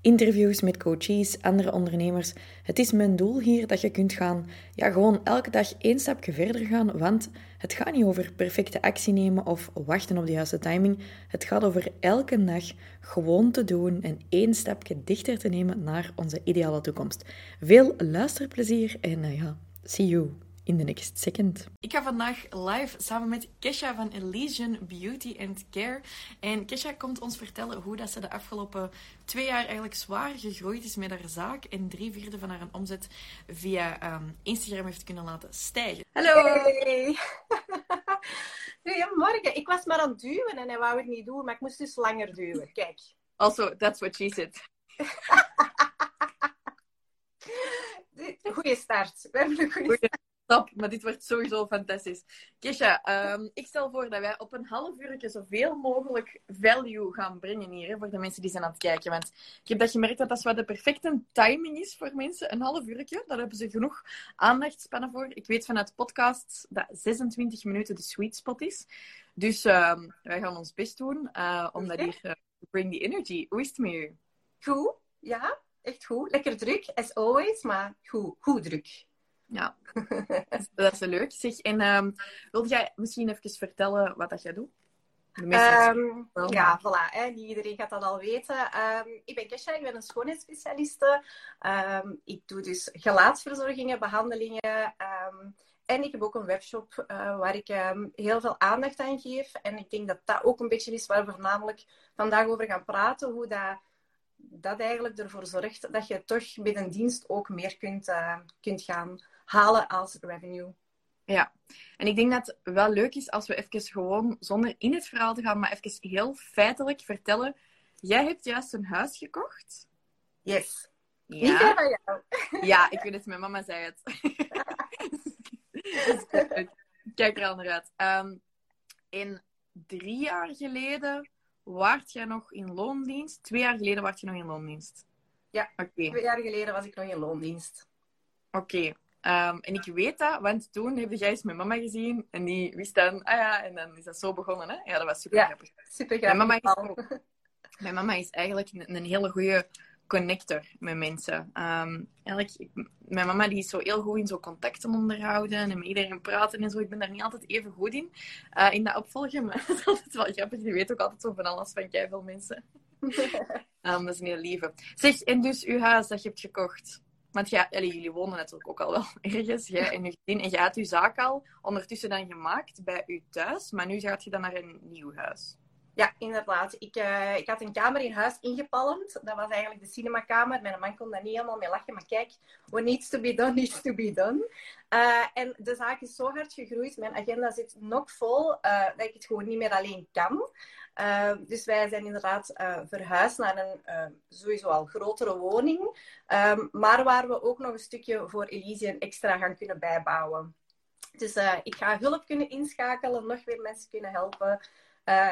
interviews met coaches, andere ondernemers. Het is mijn doel hier dat je kunt gaan, ja, gewoon elke dag één stapje verder gaan, want het gaat niet over perfecte actie nemen of wachten op de juiste timing. Het gaat over elke dag gewoon te doen en één stapje dichter te nemen naar onze ideale toekomst. Veel luisterplezier en uh, ja, see you in the next second. Ik ga vandaag live samen met Kesha van Elysian Beauty and Care. En Kesha komt ons vertellen hoe dat ze de afgelopen twee jaar eigenlijk zwaar gegroeid is met haar zaak. En drie vierde van haar omzet via um, Instagram heeft kunnen laten stijgen. Hallo! Hey. Goedemorgen. Ik was maar aan het duwen en hij wou het niet doen, maar ik moest dus langer duwen. Kijk. Also, that's what she said. Goeie start. We hebben een goede start. Stop, maar dit wordt sowieso fantastisch. Kesha, um, ik stel voor dat wij op een half uur zoveel mogelijk value gaan brengen hier, hè, voor de mensen die zijn aan het kijken. Want ik heb dat gemerkt dat dat wat de perfecte timing is voor mensen. Een half uur, daar hebben ze genoeg aandachtspannen voor. Ik weet vanuit podcasts dat 26 minuten de sweet spot is. Dus um, wij gaan ons best doen uh, om dat hier uh, bring the energy. Hoe is het met u? Goed, ja, echt goed. Lekker druk, as always, maar goed, goed druk. Ja, dat is leuk. Zeg, en um, wilde jij misschien even vertellen wat dat jij doet? Um, ja, voilà. Hè. Niet iedereen gaat dat al weten. Um, ik ben Kesha, ik ben een schoonheidsspecialiste. Ik doe dus gelaatsverzorgingen, behandelingen. en ik heb ook een webshop uh, waar ik heel veel aandacht aan geef. En ik denk dat dat ook een beetje is waar we voornamelijk vandaag over gaan praten. Hoe dat, dat eigenlijk ervoor zorgt dat je toch binnen dienst ook meer kunt, uh, kunt gaan halen als revenue. Ja, en ik denk dat het wel leuk is als we even gewoon, zonder in het verhaal te gaan, maar even heel feitelijk vertellen. Jij hebt juist een huis gekocht? Yes. Ja. van jou. Ja, ik weet het, mijn mama zei het. kijk er al naar uit. Um, en drie jaar geleden waart jij nog in loondienst. Twee jaar geleden waart je nog in loondienst. Ja, okay. twee jaar geleden was ik nog in loondienst. Oké, Um, en ik weet dat, want toen heb jij eens mijn mama gezien en die wist dan, ah ja, en dan is dat zo begonnen. Hè? Ja, dat was super ja, grappig. Super grappig. Mijn mama is, mijn mama is eigenlijk een, een hele goede connector met mensen. Um, eigenlijk, mijn mama die is zo heel goed in zo contacten onderhouden en met iedereen praten en zo. Ik ben daar niet altijd even goed in, uh, in dat opvolgen, maar dat is altijd wel grappig. Die weet ook altijd zo van alles van veel mensen. um, dat is een heel lieve. Zeg, en dus uw huis dat je hebt gekocht, want ja, jullie wonen natuurlijk ook al wel ergens, jij en je gezin. En je had je zaak al ondertussen dan gemaakt bij je thuis, maar nu gaat je dan naar een nieuw huis. Ja, inderdaad. Ik, uh, ik had een kamer in huis ingepalmd. Dat was eigenlijk de cinemakamer. Mijn man kon daar niet helemaal mee lachen. Maar kijk, what needs to be done, needs to be done. Uh, en de zaak is zo hard gegroeid. Mijn agenda zit nog vol uh, dat ik het gewoon niet meer alleen kan. Dus wij zijn inderdaad verhuisd naar een sowieso al grotere woning. Um, maar waar we ook nog een stukje voor Elysian extra gaan kunnen bijbouwen. Dus ik ga hulp kunnen inschakelen, nog weer mensen kunnen helpen.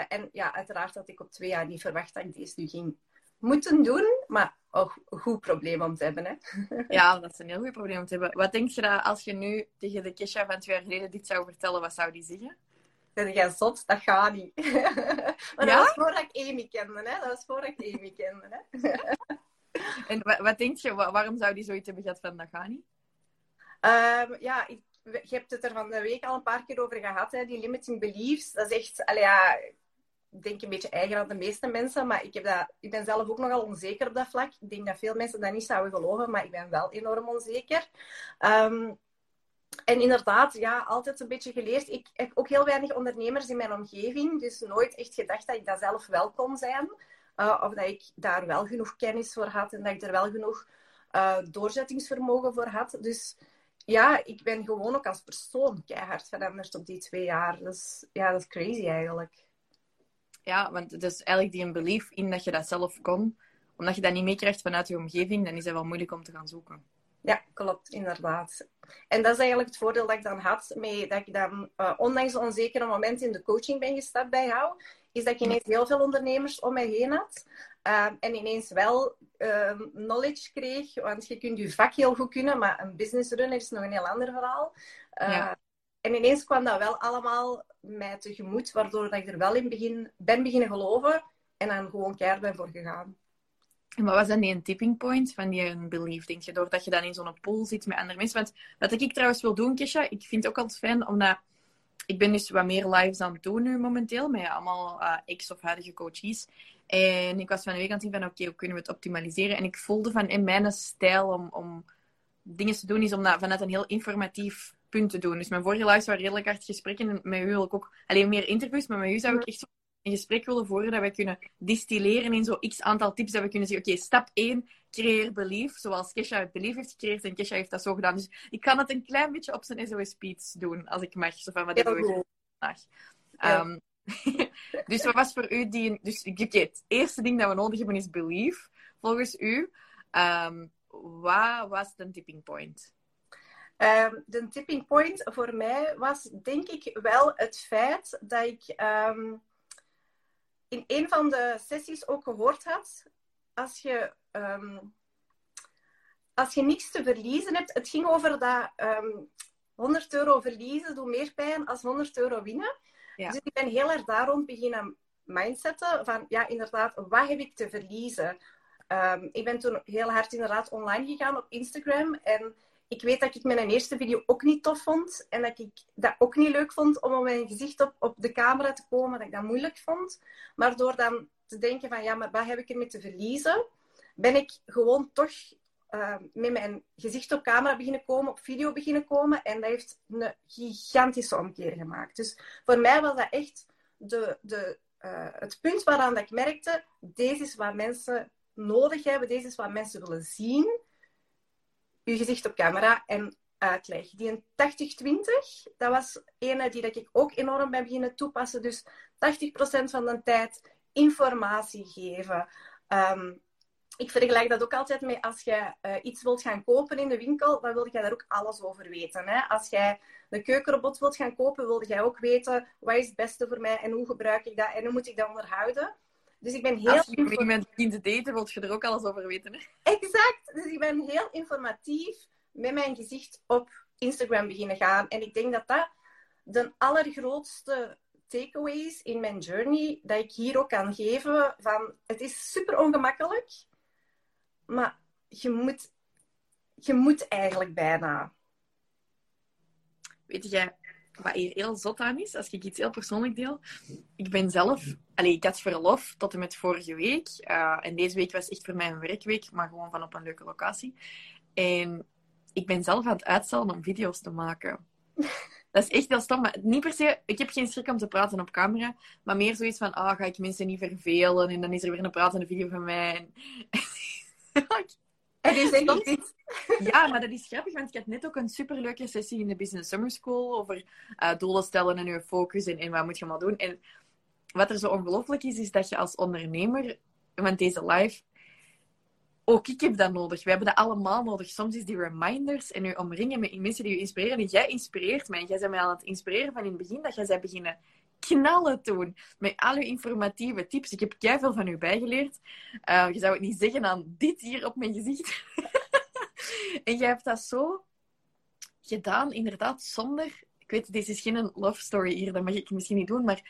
En ja, uiteraard had ik op twee jaar niet verwacht dat ik deze nu ging moeten doen. Maar ook een goed probleem om te hebben. Hè? Ja, dat is een heel goed probleem om te hebben. Wat denk je dat als je nu tegen de Kesha van twee jaar geleden dit zou vertellen, wat zou die zeggen? ben jij zot? Dat gaat niet. maar dat was voordat ik Amy kende, hè? Dat was voordat ik Amy kende, hè? en wat, wat denk je, waarom zou die zoiets hebben gehad van dat gaat niet? Um, ja, ik, je hebt het er van de week al een paar keer over gehad, hè? die limiting beliefs. Dat is echt, ja, ik denk een beetje eigen aan de meeste mensen, maar ik, heb dat, ik ben zelf ook nogal onzeker op dat vlak. Ik denk dat veel mensen dat niet zouden geloven, maar ik ben wel enorm onzeker. Um, en inderdaad, ja, altijd een beetje geleerd. Ik heb ook heel weinig ondernemers in mijn omgeving, dus nooit echt gedacht dat ik dat zelf wel kon zijn. Uh, of dat ik daar wel genoeg kennis voor had en dat ik er wel genoeg uh, doorzettingsvermogen voor had. Dus ja, ik ben gewoon ook als persoon keihard veranderd op die twee jaar. Dus ja, dat is crazy eigenlijk. Ja, want het is eigenlijk die een belief in dat je dat zelf kon. Omdat je dat niet meekrijgt vanuit je omgeving, dan is het wel moeilijk om te gaan zoeken. Ja, klopt, inderdaad. En dat is eigenlijk het voordeel dat ik dan had, mee, dat ik dan, uh, ondanks de onzekere momenten in de coaching ben gestapt bij jou, is dat ik ineens heel veel ondernemers om mij heen had. Uh, en ineens wel uh, knowledge kreeg, want je kunt je vak heel goed kunnen, maar een business runner is nog een heel ander verhaal. Ja. En ineens kwam dat wel allemaal mij tegemoet, waardoor dat ik er wel in begin, ben beginnen geloven en dan gewoon keihard ben voor gegaan. En wat was dan die een tipping point van die een belief, denk je? Doordat je dan in zo'n pool zit met andere mensen. Want wat ik trouwens wil doen, Kesha, ik vind het ook altijd fijn, omdat ik ben dus wat meer lives aan het doen nu momenteel, met allemaal uh, ex- of huidige coaches. En ik was van de week aan het zien van, oké, hoe kunnen we het optimaliseren? En ik voelde van, in mijn stijl om, om dingen te doen, is om dat vanuit een heel informatief punt te doen. Dus mijn vorige lives waren redelijk hard gesprekken. met u wil ik ook alleen meer interviews, maar met u zou ik echt zo een gesprek willen voeren dat we kunnen distilleren in zo'n x aantal tips. Dat we kunnen zeggen, oké, stap 1, creëer belief. Zoals Kesha het belief heeft gecreëerd en Kesha heeft dat zo gedaan. Dus ik kan het een klein beetje op zijn SOS-speech doen, als ik mag. Zo van, wat hebben we vandaag? Dus wat was voor u die... Dus oké, het eerste ding dat we nodig hebben is belief, volgens u. Um, wat was de tipping point? Um, de tipping point voor mij was denk ik wel het feit dat ik um, in een van de sessies ook gehoord had, als je, als je niks te verliezen hebt, het ging over dat 100 euro verliezen doet meer pijn als 100 euro winnen. Ja. Dus ik ben heel erg daarom beginnen mindsetten van, ja, inderdaad, wat heb ik te verliezen? ik ben toen heel hard inderdaad online gegaan op Instagram en ik weet dat ik mijn eerste video ook niet tof vond. En dat ik dat ook niet leuk vond om op mijn gezicht op, op de camera te komen. Dat ik dat moeilijk vond. Maar door dan te denken van, ja, maar wat heb ik ermee te verliezen? Ben ik gewoon toch uh, met mijn gezicht op camera beginnen komen, op video beginnen komen. En dat heeft een gigantische omkeer gemaakt. Dus voor mij was dat echt de, de, uh, het punt waaraan dat ik merkte, deze is wat mensen nodig hebben. Deze is wat mensen willen zien je gezicht op camera en uitleg. Die een 80-20, dat was een die dat ik ook enorm ben beginnen toepassen. Dus 80% van de tijd informatie geven. Um, ik vergelijk dat ook altijd met als je uh, iets wilt gaan kopen in de winkel, dan wil je daar ook alles over weten. Hè? Als jij een keukenrobot wilt gaan kopen, wil jij ook weten wat is het beste voor mij en hoe gebruik ik dat en hoe moet ik dat onderhouden. Dus ik ben heel... Als je met iemand begint te daten, wil je er ook alles over weten. Hè? Exact. Dus ik ben heel informatief met mijn gezicht op Instagram beginnen gaan. En ik denk dat dat de allergrootste takeaways in mijn journey, dat ik hier ook kan geven van... Het is super ongemakkelijk, maar je moet, je moet eigenlijk bijna. Weet je, wat hier heel zot aan is, als ik iets heel persoonlijk deel. Ik ben zelf... Allee, ik had verlof tot en met vorige week. Uh, en deze week was echt voor mij een werkweek, maar gewoon van op een leuke locatie. En ik ben zelf aan het uitstellen om video's te maken. Dat is echt heel stom. Maar niet per se... Ik heb geen schrik om te praten op camera. Maar meer zoiets van... Ah, ga ik mensen niet vervelen? En dan is er weer een pratende video van mij. En is. Ja, maar dat is grappig, want ik had net ook een superleuke sessie in de Business Summer School over uh, doelen stellen en je focus en, en wat moet je maar doen. En wat er zo ongelooflijk is, is dat je als ondernemer, want deze live, ook ik heb dat nodig. We hebben dat allemaal nodig. Soms is die reminders en je omringen met mensen die je inspireren. En jij inspireert mij. Jij bent mij aan het inspireren van in het begin dat jij zei beginnen knallen toen. Met al uw informatieve tips. Ik heb veel van u bijgeleerd. Uh, je zou het niet zeggen aan dit hier op mijn gezicht. en jij hebt dat zo gedaan, inderdaad, zonder... Ik weet, dit is geen love story hier, dat mag ik misschien niet doen, maar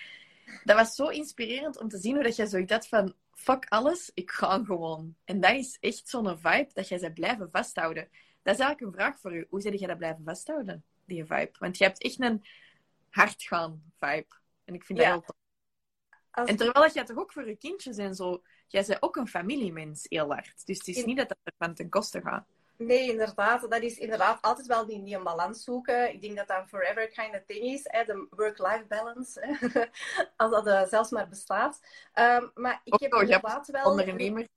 dat was zo inspirerend om te zien hoe dat jij zoiets had van fuck alles, ik ga gewoon. En dat is echt zo'n vibe dat jij ze blijven vasthouden. Dat is eigenlijk een vraag voor u. Hoe zou jij dat blijven vasthouden, die vibe? Want je hebt echt een hardgaan vibe. En ik vind dat heel tof. En terwijl jij toch ook voor je kindjes en zo... Jij bent ook een familiemens, heel hard. Dus het is niet dat dat van ten koste gaat. Nee, inderdaad. Dat is inderdaad altijd wel die, die een balans zoeken. Ik denk dat dat een forever kind of thing is. Hè? De work-life balance. Als dat uh, zelfs maar bestaat. Um, maar ik heb inderdaad wel... Ondernemers,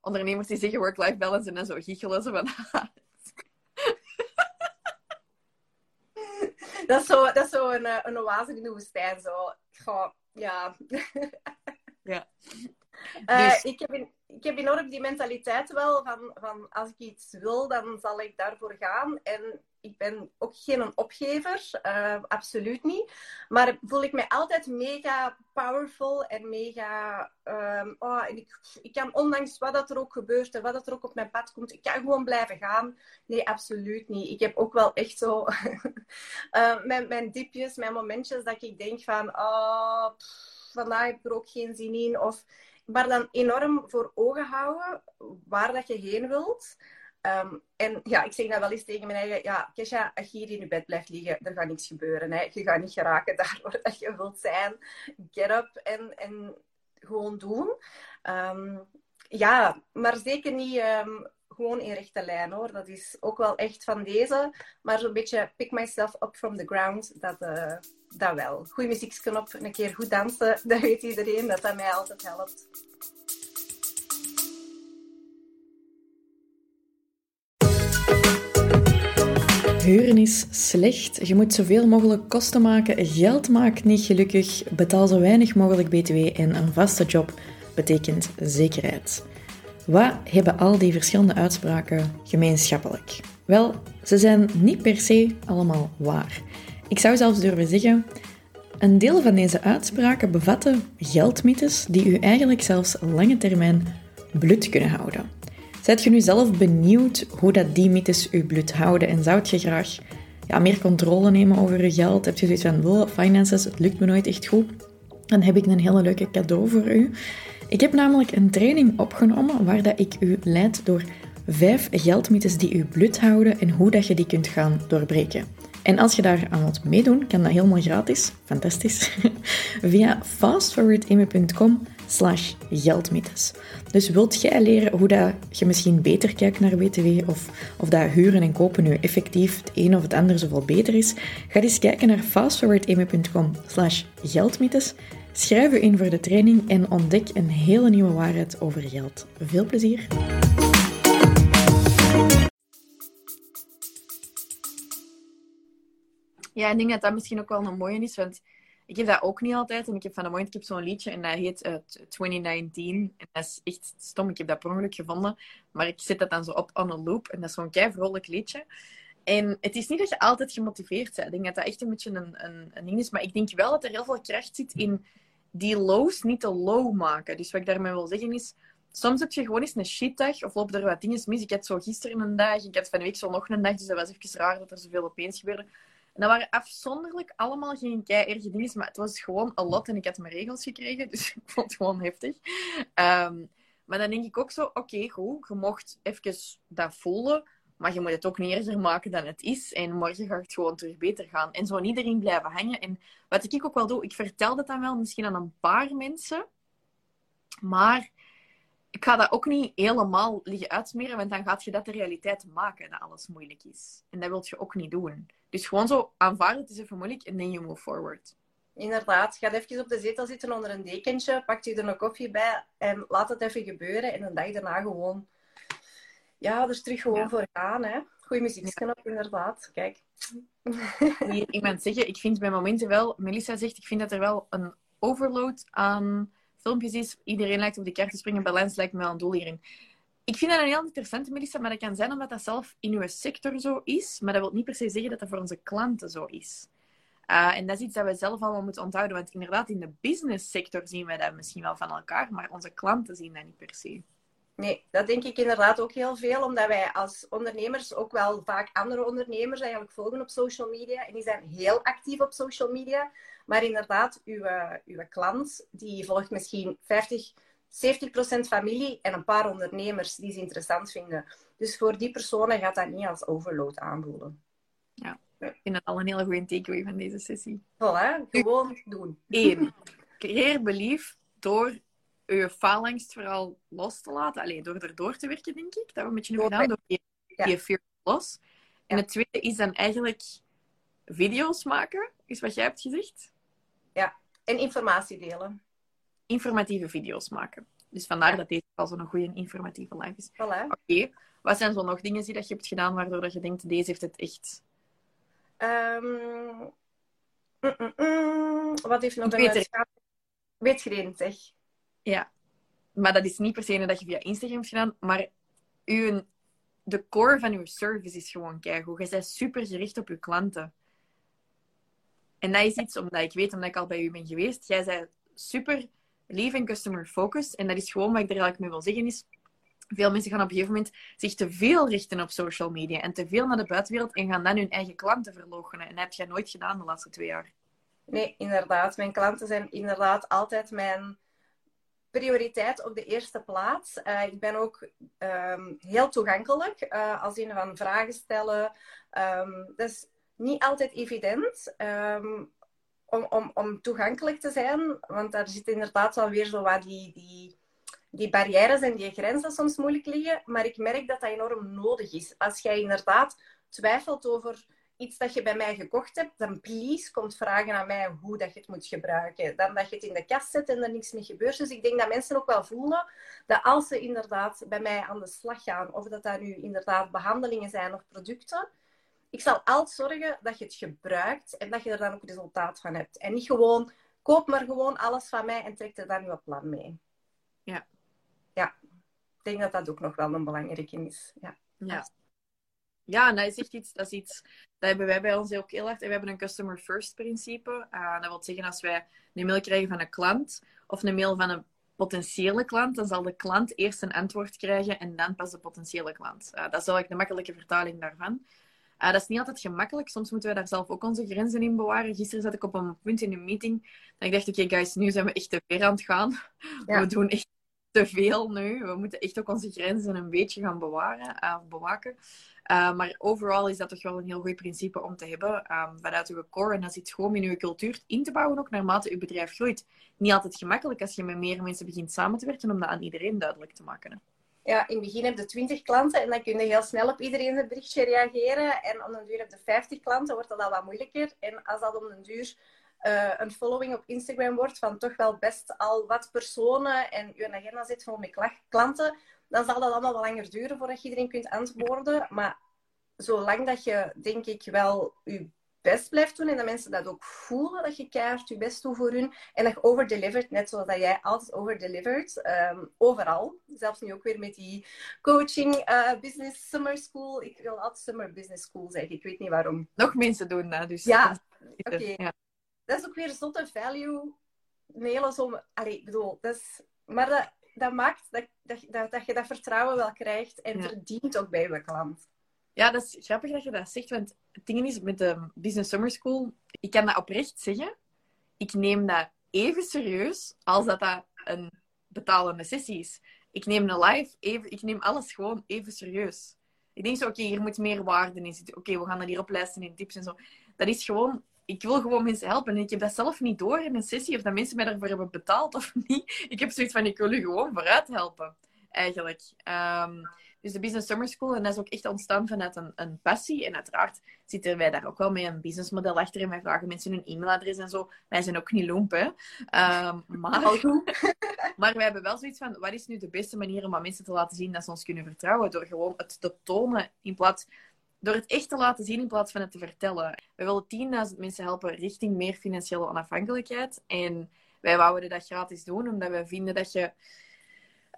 ondernemers die zeggen work-life balance en dan zo giechelen ze van... dat is zo, dat is zo een, eh, een oase in de woestijn. Zo. Goh, ja. ja. Uh, ik, heb in, ik heb enorm die mentaliteit wel van, van als ik iets wil, dan zal ik daarvoor gaan. En ik ben ook geen opgever, uh, absoluut niet. Maar voel ik me altijd mega powerful en mega... Um, oh, en ik, ik kan ondanks wat dat er ook gebeurt en wat dat er ook op mijn pad komt, ik kan gewoon blijven gaan. Nee, absoluut niet. Ik heb ook wel echt zo uh, mijn, mijn diepjes, mijn momentjes dat ik denk van... Oh, vandaag heb ik er ook geen zin in. Of, maar dan enorm voor ogen houden waar dat je heen wilt. Um, en ja, ik zeg dat wel eens tegen mijn eigen, ja, Kesha, als je hier in je bed blijft liggen, er gaat niks gebeuren. Hè. Je gaat niet geraken daar dat je wilt zijn. Get up en, en gewoon doen. Um, ja, maar zeker niet um, gewoon in rechte lijn hoor. Dat is ook wel echt van deze. Maar zo'n beetje pick myself up from the ground, dat, uh, dat wel. Goeie muziekknop, een keer goed dansen, dat weet iedereen, dat dat mij altijd helpt. Huren is slecht. Je moet zoveel mogelijk kosten maken. Geld maakt niet gelukkig. Betaal zo weinig mogelijk BTW en een vaste job betekent zekerheid. Wat hebben al die verschillende uitspraken gemeenschappelijk? Wel, ze zijn niet per se allemaal waar. Ik zou zelfs durven zeggen, een deel van deze uitspraken bevatten geldmythes die u eigenlijk zelfs lange termijn blut kunnen houden. Zijt je nu zelf benieuwd hoe dat die mythes uw bloed houden en zou je graag ja, meer controle nemen over je geld? Heb je zoiets van, wow, finances, het lukt me nooit echt goed? Dan heb ik een hele leuke cadeau voor u. Ik heb namelijk een training opgenomen waar dat ik u leid door vijf geldmythes die uw bloed houden en hoe dat je die kunt gaan doorbreken. En als je daar aan wilt meedoen, kan dat helemaal gratis, fantastisch, via fastforwardime.com slash geldmythes. Dus wilt jij leren hoe dat je misschien beter kijkt naar BTW of, of dat huren en kopen nu effectief het een of het ander zoveel beter is? Ga eens kijken naar fastforwardeme.com slash geldmythes. Schrijf u in voor de training en ontdek een hele nieuwe waarheid over geld. Veel plezier! Ja, ik denk dat dat misschien ook wel een mooie is, want ik heb dat ook niet altijd. En ik heb van de moment, ik heb zo'n liedje en dat heet uh, eh, 2019. En dat is echt stom, ik heb dat per ongeluk gevonden. Maar ik zet dat dan zo op on a loop en dat is zo'n kei liedje. En het is niet dat je altijd gemotiveerd bent. Ik denk dat dat echt een beetje een, een, een ding is. Maar ik denk wel dat er heel veel kracht zit in die lows niet te low maken. Dus wat ik daarmee wil zeggen is, soms heb je gewoon eens een shitdag of lopen er wat dingen mis. Ik had zo gisteren een dag, ik had van de week zo nog een dag, dus dat was even raar dat er zoveel opeens gebeurde. En dat waren afzonderlijk allemaal geen kei erge dingen, maar het was gewoon een lot en ik had mijn regels gekregen, dus ik vond het gewoon heftig. Um, maar dan denk ik ook zo, oké, goed, je mocht even dat voelen, maar je moet het ook niet erger maken dan het is. En morgen gaat het gewoon terug beter gaan. En zo niet erin blijven hangen. En wat ik ook wel doe, ik vertel dat dan wel misschien aan een paar mensen. Maar ik ga dat ook niet helemaal liggen uitsmeren, want dan gaat je dat de realiteit maken, dat alles moeilijk is. En dat wil je ook niet doen. Dus gewoon zo aanvaarden, het is even moeilijk, en dan je move forward. Inderdaad, ga even op de zetel zitten onder een dekentje, pak je er een koffie bij en laat het even gebeuren. En een dag daarna gewoon ja, dus terug gewoon voor gaan. Hè. Goeie muziekknop, inderdaad. Kijk. Hier iemand zeggen, ik vind bij momenten wel, Melissa zegt, ik vind dat er wel een overload aan is. Iedereen lijkt op de kaart te springen, balans lijkt me wel een doel hierin. Ik vind dat een heel interessante, Melissa, maar dat kan zijn omdat dat zelf in uw sector zo is. Maar dat wil niet per se zeggen dat dat voor onze klanten zo is. Uh, en dat is iets dat we zelf allemaal moeten onthouden. Want inderdaad, in de business sector zien wij dat misschien wel van elkaar, maar onze klanten zien dat niet per se. Nee, dat denk ik inderdaad ook heel veel, omdat wij als ondernemers ook wel vaak andere ondernemers eigenlijk volgen op social media. En die zijn heel actief op social media. Maar inderdaad, uw, uw klant, die volgt misschien 50, 70% familie en een paar ondernemers die ze interessant vinden. Dus voor die personen gaat dat niet als overload aanvoelen. Ja, ik vind dat al een hele goede takeaway van deze sessie. Voilà, gewoon doen. Eén, creëer belief door je faalangst vooral los te laten. Alleen door erdoor te werken, denk ik. Dat we een beetje nu gedaan, door je, je fear los. En het tweede is dan eigenlijk video's maken, is wat jij hebt gezegd. Ja, en informatie delen. Informatieve video's maken. Dus vandaar dat deze al zo'n goede informatieve live is. Voilà. Oké, wat zijn zo nog dingen die dat je hebt gedaan waardoor dat je denkt, deze heeft het echt... Um... Mm, mm, wat heeft nog een... Weet, weet zeg. Ja. maar dat is niet per se dat je via Instagram hebt gedaan, maar uw, de core van uw service is gewoon keigoed. Je bent super gericht op je klanten. En dat is iets omdat ik weet, omdat ik al bij u ben geweest. Jij bent super lief en customer focused. En dat is gewoon wat ik er eigenlijk mee wil zeggen is... Veel mensen gaan op een gegeven moment zich te veel richten op social media en te veel naar de buitenwereld en gaan dan hun eigen klanten verloochenen. En dat heb jij nooit gedaan de laatste twee jaar. Nee, inderdaad. Mijn klanten zijn inderdaad altijd mijn prioriteit op de eerste plaats. Uh, ik ben ook um, heel toegankelijk uh, als in van vragen stellen. Um, dat is niet altijd evident um, om, om, om toegankelijk te zijn, want daar zit inderdaad wel weer zo wat die, die, die barrières en die grenzen soms moeilijk liggen. Maar ik merk dat dat enorm nodig is. Als jij inderdaad twijfelt over iets dat je bij mij gekocht hebt, dan please komt vragen aan mij hoe dat je het moet gebruiken. Dan dat je het in de kast zet en er niks mee gebeurt. Dus ik denk dat mensen ook wel voelen dat als ze inderdaad bij mij aan de slag gaan, of dat dat nu inderdaad behandelingen zijn of producten, ik zal altijd zorgen dat je het gebruikt en dat je er dan ook resultaat van hebt. En niet gewoon, koop maar gewoon alles van mij en trek er dan je plan mee. Ja. Ja. Ik denk dat dat ook nog wel een belangrijke is. Ja. Ja. Ja, en dat is echt iets, dat is iets, dat hebben wij bij ons ook heel erg. We hebben een customer first principe. Uh, dat wil zeggen, als wij een mail krijgen van een klant of een mail van een potentiële klant, dan zal de klant eerst een antwoord krijgen en dan pas de potentiële klant. Uh, dat is eigenlijk de makkelijke vertaling daarvan. Uh, dat is niet altijd gemakkelijk. Soms moeten we daar zelf ook onze grenzen in bewaren. Gisteren zat ik op een punt in een meeting dat ik dacht, oké okay, guys, nu zijn we echt te ver aan het gaan. Ja. We doen echt te veel nu. We moeten echt ook onze grenzen een beetje gaan bewaren, uh, bewaken. Uh, maar overal is dat toch wel een heel goed principe om te hebben um, vanuit uw core. En dat zit gewoon in uw cultuur in te bouwen, ook naarmate uw bedrijf groeit. Niet altijd gemakkelijk als je met meer mensen begint samen te werken, om dat aan iedereen duidelijk te maken. Ja, in het begin heb je 20 klanten en dan kun je heel snel op iedereen het berichtje reageren. En om een duur heb je 50 klanten, wordt dat al wat moeilijker. En als dat om een duur uh, een following op Instagram wordt van toch wel best al wat personen en je agenda zit vol met klanten, dan zal dat allemaal wat langer duren voordat je iedereen kunt antwoorden. Maar zolang dat je, denk ik, wel je best blijft doen en dat mensen dat ook voelen, dat je keihard je best doet voor hun en dat je overdelivert, net zoals dat jij altijd overdelivert, um, overal. Zelfs nu ook weer met die coaching uh, business summer school. Ik wil altijd summer business school zeggen, ik weet niet waarom. Nog mensen doen dat, dus. Ja, oké. Okay. Ja. Dat is ook weer zotte value mailen zo... Allee, ik bedoel, dat is... Maar dat, dat maakt dat, dat, dat, je dat vertrouwen wel krijgt en ja. verdient ook bij je klant. Ja, dat is grappig dat je dat zegt, want het ding is met de Business Summer School, ik kan dat oprecht zeggen, ik neem dat even serieus als dat dat een betalende sessie is. Ik neem een live, even, ik neem alles gewoon even serieus. Ik denk zo, oké, hier moet meer waarde in zitten. Oké, we gaan dat hier oplijsten in tips en zo. Dat is gewoon ik wil gewoon mensen helpen. En ik heb dat zelf niet door in een sessie of dat mensen mij daarvoor hebben betaald of niet. Ik heb zoiets van, ik wil u gewoon vooruit helpen, eigenlijk. Um, dus de Business Summer School, en dat is ook echt ontstaan vanuit een, een passie. En uiteraard zitten wij daar ook wel met een businessmodel achter. En wij vragen mensen hun e-mailadres en zo. Wij zijn ook niet lomp, hè. Um, maar, maar wij hebben wel zoiets van, wat is nu de beste manier om aan mensen te laten zien dat ze ons kunnen vertrouwen? Door gewoon het te tonen in plaats door het echt te laten zien in plaats van het te vertellen. We willen 10.000 mensen helpen richting meer financiële onafhankelijkheid. En wij wouden dat gratis doen, omdat wij vinden dat je...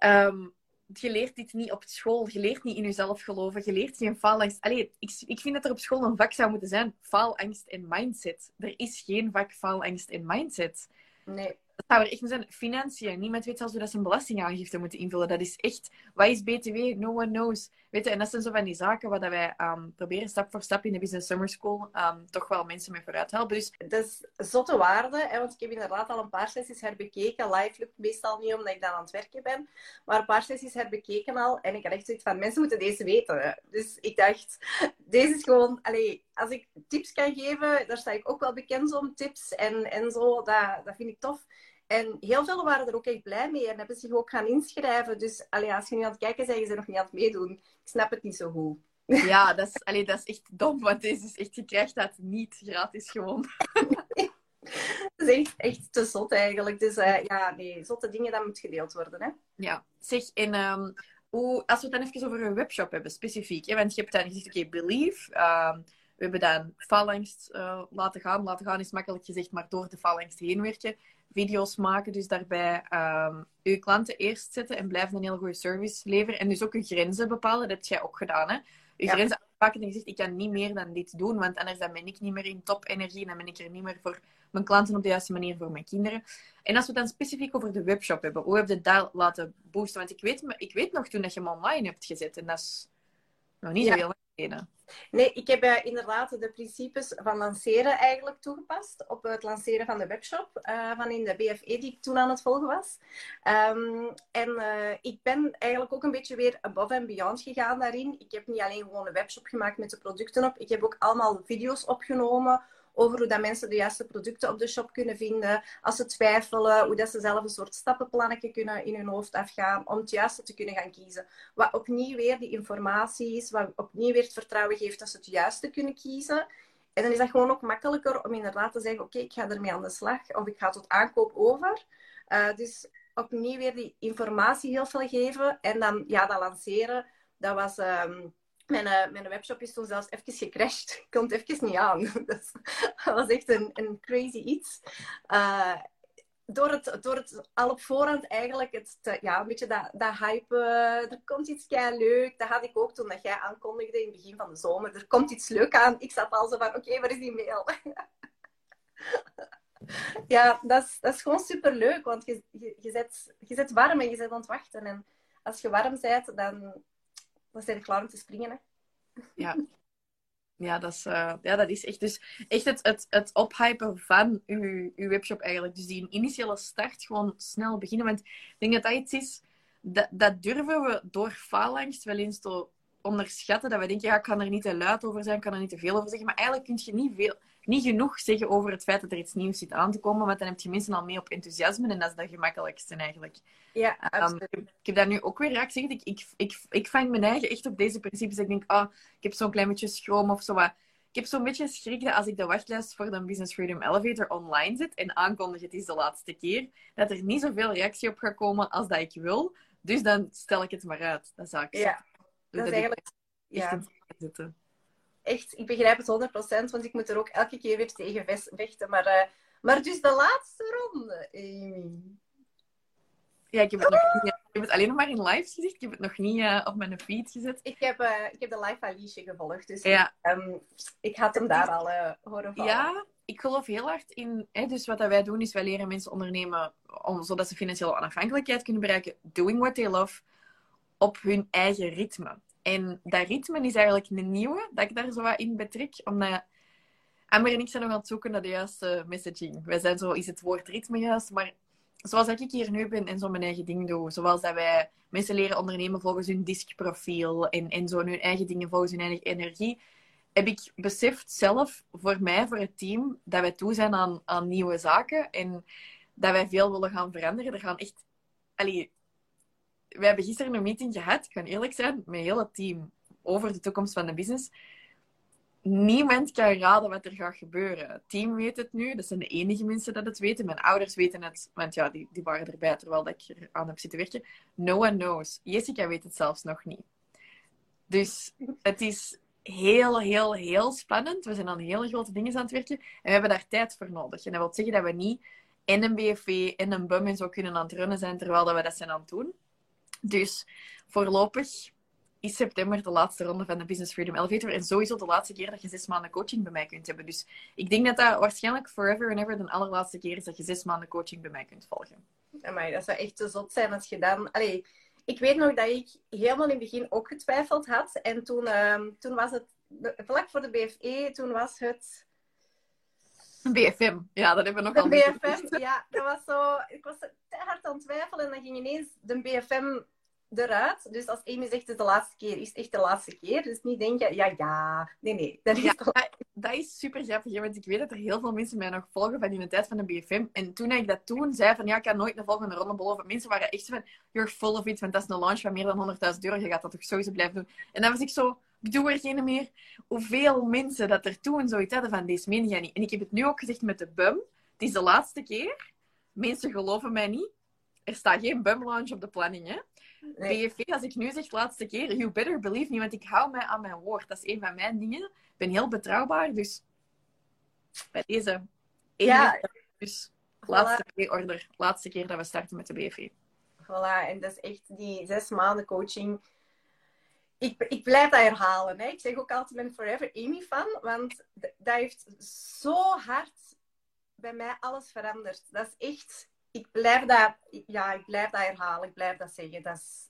Um, je leert dit niet op school. Je leert niet in jezelf geloven. Je leert geen faalangst. Allee, ik, ik vind dat er op school een vak zou moeten zijn. Faalangst en mindset. Er is geen vak faalangst en mindset. Nee dat zou er echt zijn. Financiën. Niemand weet zelfs hoe dat ze een belastingaangifte moeten invullen. Dat is echt... Wat is BTW? No one knows. Weet je, en dat zijn zo van die zaken waar wij um, proberen stap voor stap in de Business Summer School um, toch wel mensen mee vooruit helpen. Dus... Dat is zotte waarde. Hè, want ik heb inderdaad al een paar sessies herbekeken. Live lukt meestal niet, omdat ik dan aan het werken ben. Maar een paar sessies herbekeken al. En ik had echt zoiets van, mensen moeten deze weten. Dus ik dacht, deze is gewoon... Allee, als ik tips kan geven, daar sta ik ook wel bekend om, tips en, en zo. Dat, dat vind ik tof. En heel veel waren er ook echt blij mee en hebben zich ook gaan inschrijven. Dus allee, als je nu aan het kijken bent, je nog niet aan het meedoen. Ik snap het niet zo goed. Ja, dat is, allee, dat is echt dom, want deze is echt, je krijgt dat niet gratis gewoon. dat is echt, echt te zot eigenlijk. Dus uh, ja, nee, zotte dingen, dat moet gedeeld worden. Hè? Ja, zeg, en um, hoe, als we het dan even over een webshop hebben, specifiek. Hè, want je hebt dan gezegd, oké, okay, Believe... Um, we hebben dan faalangst uh, laten gaan. Laten gaan is makkelijk gezegd, maar door de faalangst heen werken. Video's maken. Dus daarbij um, uw klanten eerst zetten en blijven een heel goede service leveren. En dus ook uw grenzen bepalen. Dat heb jij ook gedaan, hè? Ja. grenzen aanpakken en je zegt, ik kan niet meer dan dit doen, want anders dan ben ik niet meer in top-energie en dan ben ik er niet meer voor mijn klanten op de juiste manier voor mijn kinderen. En als we het dan specifiek over de webshop hebben, hoe heb je dat laten boosten? Want ik weet, ik weet nog toen dat je hem online hebt gezet en dat is nog niet zo heel Nee, ik heb uh, inderdaad de principes van lanceren eigenlijk toegepast op het lanceren van de webshop uh, van in de BFE die ik toen aan het volgen was. Um, en uh, ik ben eigenlijk ook een beetje weer above and beyond gegaan daarin. Ik heb niet alleen gewoon een webshop gemaakt met de producten op, ik heb ook allemaal video's opgenomen over hoe dat mensen de juiste producten op de shop kunnen vinden. Als ze twijfelen, hoe dat ze zelf een soort stappenplannetje kunnen in hun hoofd afgaan om het juiste te kunnen gaan kiezen. Wat opnieuw weer die informatie is, wat opnieuw weer het vertrouwen geeft dat ze het juiste kunnen kiezen. En dan is dat gewoon ook makkelijker om inderdaad te zeggen, oké, ik ga ermee aan de slag of ik ga tot aankoop over. Uh, dus opnieuw weer die informatie heel veel geven en dan ja, dat lanceren. Dat was... Um, mijn, uh, mijn webshop is toen zelfs even gecrashed. Ik kon het even niet aan. Dus, dat was echt een, een crazy iets. Uh, door het, door het al op voorhand eigenlijk het ja, een beetje dat, dat hype. Uh, er komt iets kei leuk. Dat had ik ook toen dat jij aankondigde in het begin van de zomer. Er komt iets leuk aan. Ik zat al zo van: oké, okay, waar is die mail? ja, dat is, dat is gewoon super leuk. Want je, je, je, zet, je zet warm en je zet aan het wachten. En als je warm bent, dan dan zijn klaar om te springen. Hè? Ja. Ja, dat is, uh, ja, dat is echt, dus echt het, het, het ophypen van uw, uw webshop eigenlijk. Dus die initiële start gewoon snel beginnen. Want ik denk dat dat iets is, dat, dat durven we door faalangst wel eens te onderschatten. Dat we denken, ja, ik kan er niet te luid over zijn, ik kan er niet te veel over zeggen. Maar eigenlijk kun je niet veel niet genoeg zeggen over het feit dat er iets nieuws zit aan te komen, want dan heb je mensen al mee op enthousiasme en dat is het gemakkelijkste eigenlijk. Ja, um, ik, heb daar nu ook weer raak gezegd. Ik, ik, ik, ik vang mijn eigen echt op deze principes. Ik denk, ah, ik heb zo'n klein beetje schroom of zo wat. Ik heb zo'n beetje schrik dat als ik de wachtlijst voor de Business Freedom Elevator online zet en aankondig het is de laatste keer, dat er niet zoveel reactie op gaat komen als dat ik wil. Dus dan stel ik het maar uit. Dat zou ik Ja, dat, is eigenlijk... Ja. Echt, ik begrijp het 100%, want ik moet er ook elke keer weer tegen vechten. Maar, uh, maar dus de laatste ronde, Amy. Ja, ik heb, het nog niet, ik heb het alleen nog maar in live gezien. Ik heb het nog niet uh, op mijn feed gezet. Ik heb, uh, ik heb de live Alice gevolgd, dus ja. um, ik had hem daar al horen vallen. Ja, ik geloof heel hard in... Hè, dus wat dat wij doen, is wij leren mensen ondernemen om, zodat ze financiële onafhankelijkheid kunnen bereiken. Doing what they love op hun eigen ritme. En dat ritme is eigenlijk een nieuwe, dat ik daar zo wat in betrek. Omdat Amber en ik zijn nog aan het zoeken naar de juiste messaging. Wij zijn zo, is het woord ritme juist? Maar zoals ik hier nu ben en zo mijn eigen ding doe. Zoals dat wij mensen leren ondernemen volgens hun diskprofiel. En, en zo hun eigen dingen volgens hun eigen energie. Heb ik beseft zelf, voor mij, voor het team, dat wij toe zijn aan, aan nieuwe zaken. En dat wij veel willen gaan veranderen. Er gaan echt... Allee, we hebben gisteren een meeting gehad, ik kan eerlijk zijn, met heel het team over de toekomst van de business. Niemand kan raden wat er gaat gebeuren. Het team weet het nu, dat zijn de enige mensen dat het weten. Mijn ouders weten het, want ja, die, die waren erbij terwijl ik er aan heb zitten werken. No one knows. Jessica weet het zelfs nog niet. Dus het is heel, heel, heel spannend. We zijn aan hele grote dingen aan het werken en we hebben daar tijd voor nodig. En dat wil zeggen dat we niet in een BFV en een BUM en zo kunnen aan het runnen zijn terwijl we dat zijn aan het doen. Dus voorlopig is september de laatste ronde van de Business Freedom Elevator. En sowieso de laatste keer dat je zes maanden coaching bij mij kunt hebben. Dus ik denk dat dat waarschijnlijk forever and ever de allerlaatste keer is dat je zes maanden coaching bij mij kunt volgen. Maar dat zou echt te zot zijn als je dan... Allee, ik weet nog dat ik helemaal in het begin ook getwijfeld had. En toen, um, toen was het... Vlak voor de BFE, toen was het... BFM, ja, dat hebben we nog al. De BFM, ja, dat was zo. Ik was te hard aan het twijfelen en dan ging ineens de BFM eruit. Dus als Amy zegt het is de laatste keer, is het echt de laatste keer. Dus niet denken, ja, ja. Nee, nee. Dat is, ja, dat is super grappig, want ik weet dat er heel veel mensen mij nog volgen van in de tijd van de BFM. En toen ik dat toen zei van, ja, ik kan nooit een volgende ronde beloven. Mensen waren echt van, you're full of it, want dat is een launch van meer dan 100.000 euro. Je gaat dat toch sowieso blijven doen. En dan was ik zo, ik doe er geen meer. Hoeveel mensen dat er toen zoiets hadden van, deze meen niet. En ik heb het nu ook gezegd met de BUM. Het is de laatste keer. Mensen geloven mij niet. Er staat geen BUM launch op de planning, hè. Nee. BFV, als ik nu zeg laatste keer, you better believe me, want ik hou mij aan mijn woord. Dat is een van mijn dingen. Ik ben heel betrouwbaar, dus bij deze. Ja, dus. Laatste pre-order. Laatste keer dat we starten met de BV. Voilà, en dat is echt die zes maanden coaching. Ik, ik blijf dat herhalen. Hè. Ik zeg ook altijd, ben forever Amy fan. Want dat heeft zo hard bij mij alles veranderd. Dat is echt... Ik blijf dat, ja, ik blijf dat herhalen. Ik blijf dat zeggen. Dat is,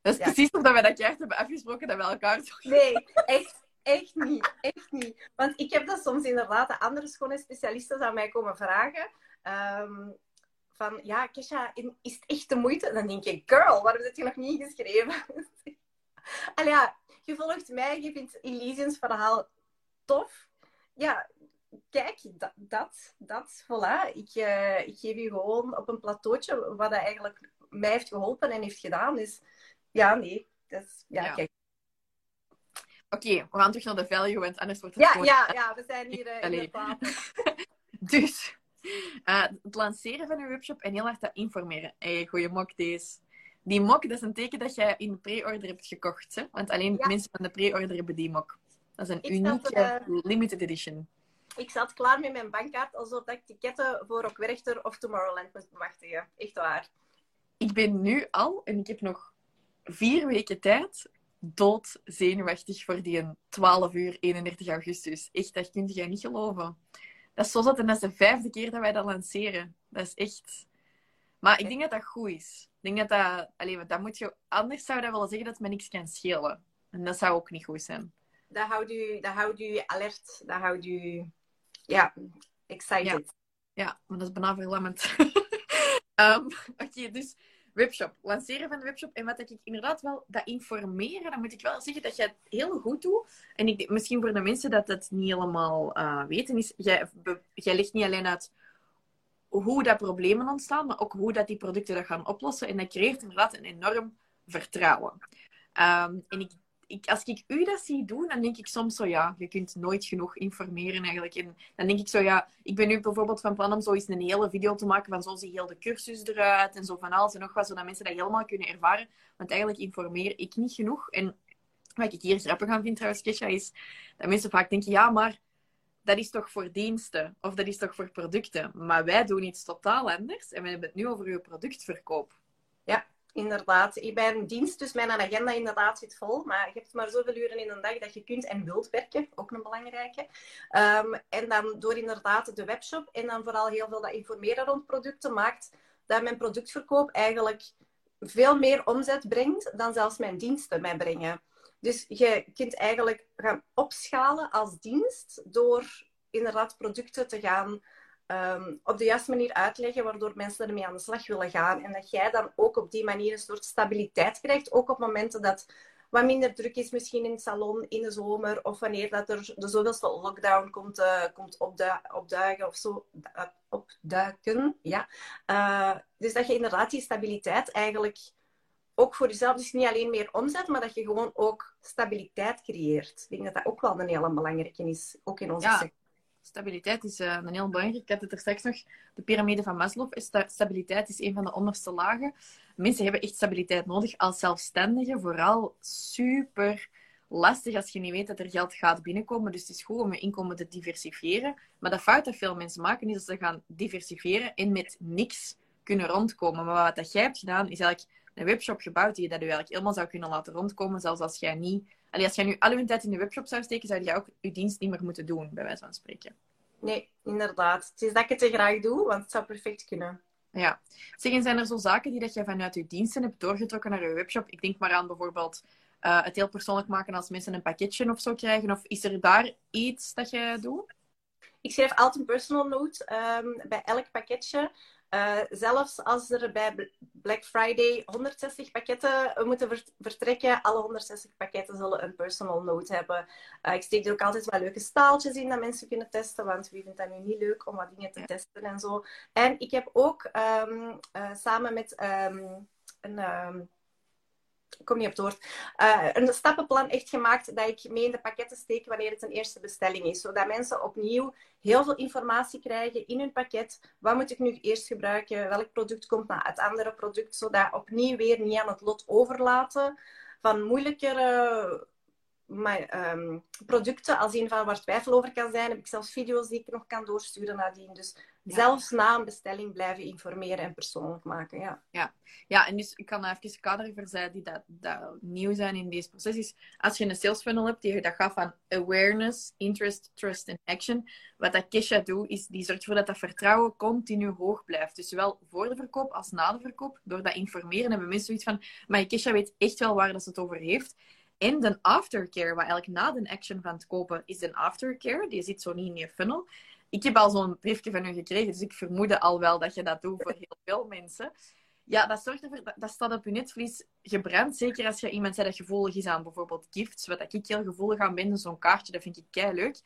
dat is precies omdat we dat juist hebben afgesproken dat we elkaar zo... Nee, echt, echt niet. Echt niet. Want ik heb dat soms inderdaad, de andere schone specialisten aan mij komen vragen. Um, van, ja, Kesha, is het echt de moeite? Dan denk ik, girl, waarom heb je nog niet geschreven? Allee, ja, je volgt mij, je vindt Elysians verhaal tof. Ja, kijk, dat, dat, dat voilà. Ik, uh, ik geef je gewoon op een plateautje wat dat eigenlijk mij heeft geholpen en heeft gedaan. Dus ja, nee. Dus, ja, ja. kijk. Oké, okay, we gaan terug naar de value, want anders wordt het ja, gewoon... Ja, ja, we zijn hier uh, in de Dus, uh, het lanceren van een webshop en heel hard dat informeren. Hey, goeie mok deze. Die mok, dat is een teken dat jij in de pre-order hebt gekocht. Hè? Want alleen ja. mensen van de pre-order hebben die mok. Dat is een ik unieke uh, limited edition. Ik zat klaar met mijn bankkaart, alsof ik ticketten voor ook Werchter of Tomorrowland moest bemachtigen. Echt waar. Ik ben nu al, en ik heb nog vier weken tijd, dood zenuwachtig voor die 12 uur 31 augustus. Echt, dat kun je niet geloven. Dat is zo zat en dat is de vijfde keer dat wij dat lanceren. Dat is echt... Maar ik denk dat dat goed is. Ik denk dat dat... Allee, dat moet je... Anders zou dat willen zeggen dat het me niks kan schelen. En dat zou ook niet goed zijn. Dat houdt u, dat houdt u alert. Dat houdt u... Ja, excited. Ja, ja maar dat is bijna verlammend. um, Oké, dus webshop. Lanceren van de webshop. En wat ik inderdaad wel, dat informeren, dan moet ik wel zeggen dat jij het heel goed doet. En ik, misschien voor de mensen dat het niet helemaal uh, weten is, jij, jij legt niet alleen uit hoe dat problemen ontstaan, maar ook hoe dat die producten dat gaan oplossen. En dat creëert inderdaad een enorm vertrouwen. Um, en ik, als ik u dat zie doen, dan denk ik soms zo, ja, je kunt nooit genoeg informeren eigenlijk. En dan denk ik zo, ja, ik ben nu bijvoorbeeld van plan om zo eens een hele video te maken van zo zie heel de cursus eruit en zo van alles en nog wat, zodat mensen dat helemaal kunnen ervaren. Want eigenlijk informeer ik niet genoeg. En wat ik hier grappig aan vind trouwens, Kesha, is dat mensen vaak denken, ja, maar dat is toch voor diensten of dat is toch voor producten. Maar wij doen iets totaal anders en we hebben het nu over uw productverkoop. Ja, inderdaad. Ik ben dienst, dus mijn agenda inderdaad zit vol. Maar je hebt maar zoveel uren in een dag dat je kunt en wilt werken. Ook een belangrijke. Um, en dan door inderdaad de webshop en dan vooral heel veel dat informeren rond producten maakt dat mijn productverkoop eigenlijk veel meer omzet brengt dan zelfs mijn diensten mij brengen. Dus je kunt eigenlijk gaan opschalen als dienst door inderdaad producten te gaan um, op de juiste manier uitleggen, waardoor mensen ermee aan de slag willen gaan. En dat jij dan ook op die manier een soort stabiliteit krijgt, ook op momenten dat wat minder druk is, misschien in het salon in de zomer, of wanneer dat er de zoveelste lockdown komt, uh, komt opduigen of zo. Opduiken, ja. Uh, dus dat je inderdaad die stabiliteit eigenlijk ook voor jezelf, dus niet alleen meer omzet, maar dat je gewoon ook stabiliteit creëert. Ik denk dat dat ook wel een hele belangrijke is, ook in onze sector stabiliteit is uh, een heel belangrijk. Ik had het er straks nog, de piramide van Maslow. Stabiliteit is een van de onderste lagen. Mensen hebben echt stabiliteit nodig als zelfstandigen. Vooral super lastig als je niet weet dat er geld gaat binnenkomen. Dus het is goed om je inkomen te diversifiëren. Maar de fout dat veel mensen maken, is dat ze gaan diversifiëren en met niks kunnen rondkomen. Maar wat dat jij hebt gedaan, is eigenlijk een webshop gebouwd die je dat je eigenlijk helemaal zou kunnen laten rondkomen, zelfs als jij niet Allee, als jij nu al je tijd in de webshop zou steken, zou je ook je dienst niet meer moeten doen, bij wijze van spreken. Nee, inderdaad. Het is dat ik het te graag doe, want het zou perfect kunnen. Ja. Zeg, zijn er zo zaken die dat jij vanuit je diensten hebt doorgetrokken naar je webshop? Ik denk maar aan bijvoorbeeld uh, het heel persoonlijk maken als mensen een pakketje of zo krijgen. Of is er daar iets dat je doet? Ik schrijf altijd een personal note um, bij elk pakketje. Uh, zelfs als er bij Black Friday 160 pakketten moeten vertrekken, alle 160 pakketten zullen een personal note hebben. Uh, ik steek er ook altijd wel leuke staaltjes in dat mensen kunnen testen, want wie vindt dat nu niet leuk om wat dingen te testen en zo. En ik heb ook um, uh, samen met um, een um, ik kom niet op het woord, uh, een stappenplan echt gemaakt dat ik mee in de pakketten steek wanneer het een eerste bestelling is. Zodat mensen opnieuw heel veel informatie krijgen in hun pakket. Wat moet ik nu eerst gebruiken? Welk product komt na het andere product? Zodat opnieuw weer niet aan het lot overlaten van moeilijkere maar, ehm, producten als een van waar twijfel over kan zijn. Heb ik zelfs video's die ik nog kan doorsturen nadien. Dus zelfs na een bestelling blijven informeren en persoonlijk maken. Ja, ja. ja en dus ik kan even kaderen voor zij die dat, dat nieuw zijn in deze proces. Is als je een sales funnel hebt die dat gaat van awareness, interest, trust en action. Wat dat Kesha doet, is die zorgt ervoor dat dat vertrouwen continu hoog blijft. Dus zowel voor de verkoop als na de verkoop. Door dat informeren hebben mensen zoiets van, maar Kesha weet echt wel waar dat ze het over heeft. En de aftercare, wat eigenlijk na de action van het kopen is een aftercare. Die zit zo niet in je funnel. Ik heb al zo'n briefje van u gekregen, dus ik vermoed al wel dat je dat doet voor heel veel mensen. Ja, dat zorgt ervoor, dat staat op je netvlies gebrand. Zeker als je iemand zei dat gevoelig is aan bijvoorbeeld gifts, wat ik heel gevoelig aan ben, zo'n kaartje, dat vind ik kei leuk.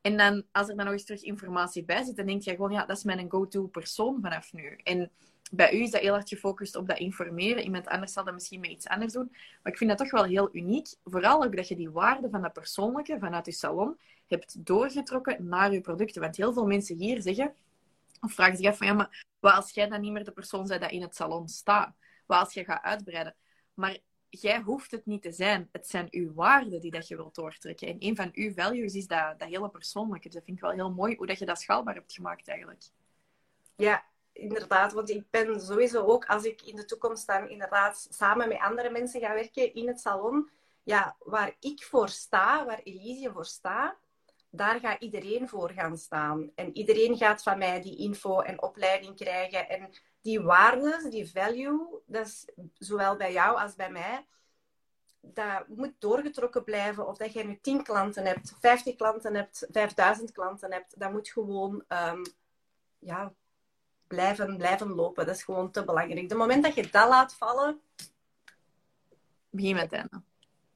En dan, als er dan nog eens terug informatie bij zit, dan denk je gewoon, ja, dat is mijn go-to persoon vanaf nu. En bij u is dat heel erg gefocust op dat informeren. Iemand anders zal dat misschien met iets anders doen. Maar ik vind dat toch wel heel uniek. Vooral ook dat je die waarde van dat persoonlijke vanuit je salon hebt doorgetrokken naar je producten. Want heel veel mensen hier zeggen, of vragen zich af van ja, maar wat als jij dan niet meer de persoon bent dat in het salon staat? Wat als je gaat uitbreiden? Maar jij hoeft het niet te zijn. Het zijn uw waarden die dat je wilt doortrekken. En een van uw values is dat, dat hele persoonlijke. Dus dat vind ik wel heel mooi hoe dat je dat schaalbaar hebt gemaakt eigenlijk. Ja, inderdaad. Want ik ben sowieso ook, als ik in de toekomst dan inderdaad samen met andere mensen ga werken in het salon, ja, waar ik voor sta, waar Elise voor staat, daar gaat iedereen voor gaan staan. En iedereen gaat van mij die info en opleiding krijgen. En die waarden, die value, dat is zowel bij jou als bij mij, dat moet doorgetrokken blijven. Of dat jij nu 10 klanten hebt, 50 klanten hebt, 5000 klanten hebt, dat moet gewoon um, ja, blijven, blijven lopen. Dat is gewoon te belangrijk. De moment dat je dat laat vallen... Begin met het einde.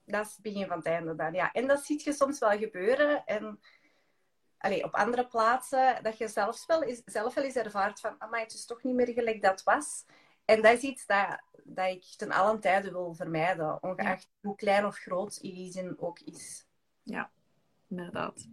Dat is het begin van het einde dan, ja. En dat zie je soms wel gebeuren. En allee, op andere plaatsen, dat je zelf wel, is, zelf wel eens ervaart van... maar het is toch niet meer gelijk dat was. En dat is iets dat, dat ik ten allen tijde wil vermijden. Ongeacht hoe klein of groot Elise ook is. Ja, inderdaad.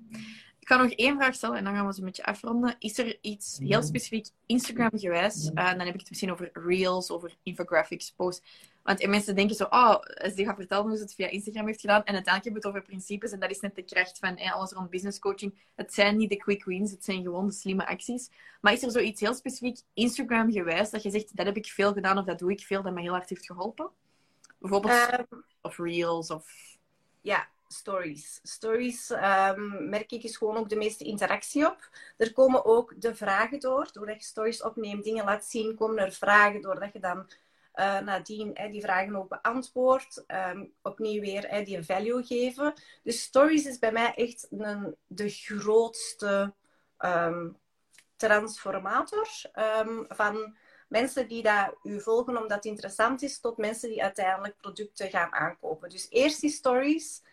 Ik ga nog één vraag stellen en dan gaan we ze met je afronden. Is er iets heel specifiek Instagram-gewijs? Uh, dan heb ik het misschien over reels, over infographics, posts. Want mensen denken zo, oh, als die gaat vertellen hoe ze het via Instagram heeft gedaan. En uiteindelijk hebben we het over principes. En dat is net de kracht van eh, alles rond business coaching. Het zijn niet de quick wins, het zijn gewoon de slimme acties. Maar is er zoiets heel specifiek Instagram-gewijs dat je zegt, dat heb ik veel gedaan of dat doe ik veel, dat me heel hard heeft geholpen? Bijvoorbeeld, um, of reels of... Ja, stories. Stories um, merk ik is gewoon ook de meeste interactie op. Er komen ook de vragen door. Doordat je stories opneemt, dingen laat zien, komen er vragen doordat je dan uh, nadien hè, die vragen ook beantwoordt. Um, opnieuw weer hè, die value geven. Dus stories is bij mij echt een, de grootste um, transformator van mensen die dat u volgen omdat het interessant is, tot mensen die uiteindelijk producten gaan aankopen. Dus eerst die stories,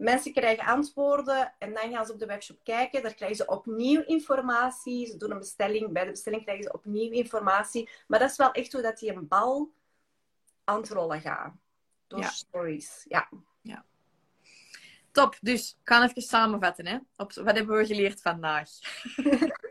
Mensen krijgen antwoorden en dan gaan ze op de webshop kijken. Daar krijgen ze opnieuw informatie. Ze doen een bestelling. Bij de bestelling krijgen ze opnieuw informatie. Maar dat is wel echt hoe dat die een bal aan het rollen gaat. Door stories. Ja. ja. Top. Dus, ik ga even samenvatten. Hè. Op, wat hebben we geleerd vandaag?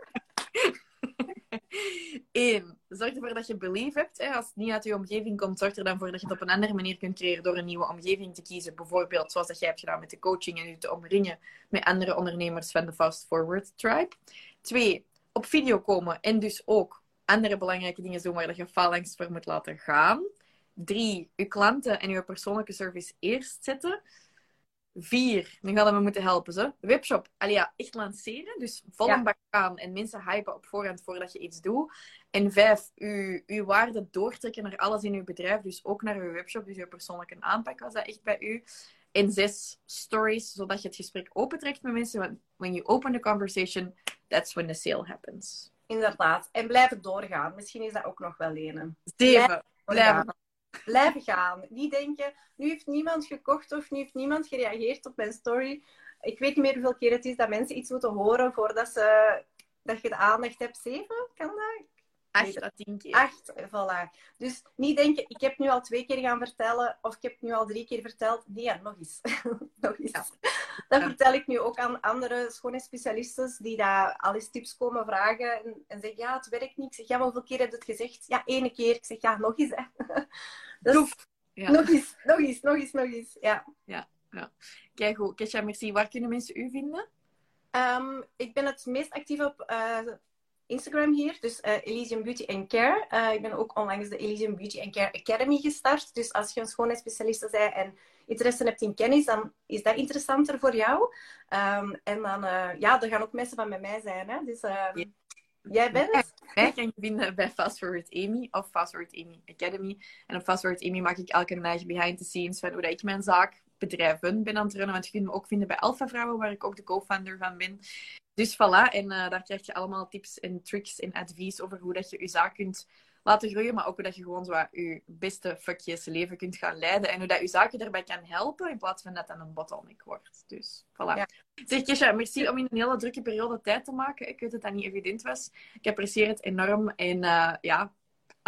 Eén, zorg ervoor dat je belief hebt. Hè. Als het niet uit je omgeving komt, zorg er dan voor dat je het op een andere manier kunt creëren door een nieuwe omgeving te kiezen. Bijvoorbeeld zoals dat jij hebt gedaan met de coaching en je te omringen met andere ondernemers van de Fast Forward Tribe. Twee, op video komen en dus ook andere belangrijke dingen doen waar je faalangst voor moet laten gaan. Drie, je klanten en je persoonlijke service eerst zetten. Vier, nu gaan we moeten helpen. Ze. Webshop, Alia, echt lanceren. Dus vol ja. bak aan en mensen hypen op voorhand voordat je iets doet. En vijf, uw, uw waarde doortrekken naar alles in uw bedrijf. Dus ook naar uw webshop. Dus uw persoonlijke aanpak was dat echt bij u. En zes, stories, zodat je het gesprek opentrekt met mensen. Want when you open the conversation, that's when the sale happens. Inderdaad. En blijven doorgaan. Misschien is dat ook nog wel een. Zeven. Blijven blijven gaan. Niet denken, nu heeft niemand gekocht of nu heeft niemand gereageerd op mijn story. Ik weet niet meer hoeveel keer het is dat mensen iets moeten horen voordat ze, dat je de aandacht hebt. Zeven, kan dat? Acht à tien keer. Acht, voilà. Dus niet denken, ik heb nu al twee keer gaan vertellen, of ik heb nu al drie keer verteld. Nee, ja, nog eens. nog eens. Ja. Dat vertel ik nu ook aan andere schoonheidsspecialisten die daar al eens tips komen vragen en, en zeggen, ja, het werkt niet. Ik zeg, ja, maar hoeveel keer heb je het gezegd? Ja, ene keer. Ik zeg, ja, nog eens. Hè. dus, ja. Nog eens, nog eens, nog eens, nog eens. Ja. ja. Ja. Kijk goed. Kesha, merci. Waar kunnen mensen u vinden? Um, ik ben het meest actief op uh, Instagram hier, dus uh, Elysium Beauty and Care. Uh, ik ben ook onlangs de Elysium Beauty and Care Academy gestart. Dus als je een schoonheidsspecialiste bent en interesse hebt in kennis, dan is dat interessanter voor jou. Um, en dan, ja, er gaan ook mensen van bij mij zijn. Hè? Dus um, jij bent het. Mij kan je vinden bij Fast Forward Amy of Fast Forward Amy Academy. En op Fast Forward Amy maak ik elke dag behind the scenes van hoe ik mijn zaak bedrijven ben aan het runnen. Want je kunt me ook vinden bij Alpha Vrouwen, waar ik ook de co-founder van ben. Dus voilà, en uh, daar krijg je allemaal tips en tricks en advies over hoe dat je je zaak kunt laten groeien, maar ook hoe dat je gewoon zo je beste fuckjes leven kunt gaan leiden en hoe dat je zaken daarbij kan helpen, in plaats van dat dat een bottleneck wordt. Dus, voilà. Ja. Zeg, Kesha, merci om in een hele drukke periode tijd te maken. Ik weet dat dat niet evident was. Ik apprecieer het enorm en uh, ja,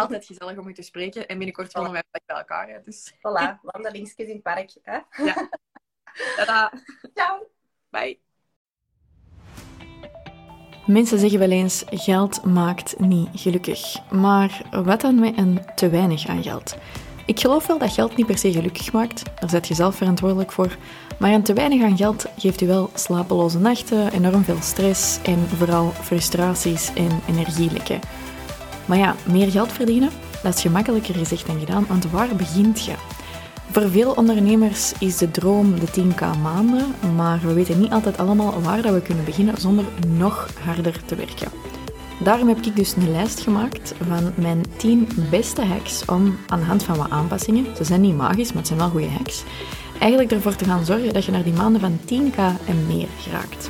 altijd gezellig om je te spreken. En binnenkort vallen wij bij elkaar. Hè, dus. Voilà, wandelingskes in het park. Hè? Ja. Tada. Ciao. Bye. Mensen zeggen wel eens: geld maakt niet gelukkig. Maar wat dan met een te weinig aan geld? Ik geloof wel dat geld niet per se gelukkig maakt, daar zet je zelf verantwoordelijk voor. Maar een te weinig aan geld geeft u wel slapeloze nachten, enorm veel stress en vooral frustraties en energielekken. Maar ja, meer geld verdienen, dat is gemakkelijker gezegd dan gedaan, want waar begint je? Voor veel ondernemers is de droom de 10k maanden, maar we weten niet altijd allemaal waar dat we kunnen beginnen zonder nog harder te werken. Daarom heb ik dus een lijst gemaakt van mijn 10 beste hacks om aan de hand van wat aanpassingen, ze zijn niet magisch, maar het zijn wel goede hacks, eigenlijk ervoor te gaan zorgen dat je naar die maanden van 10k en meer geraakt.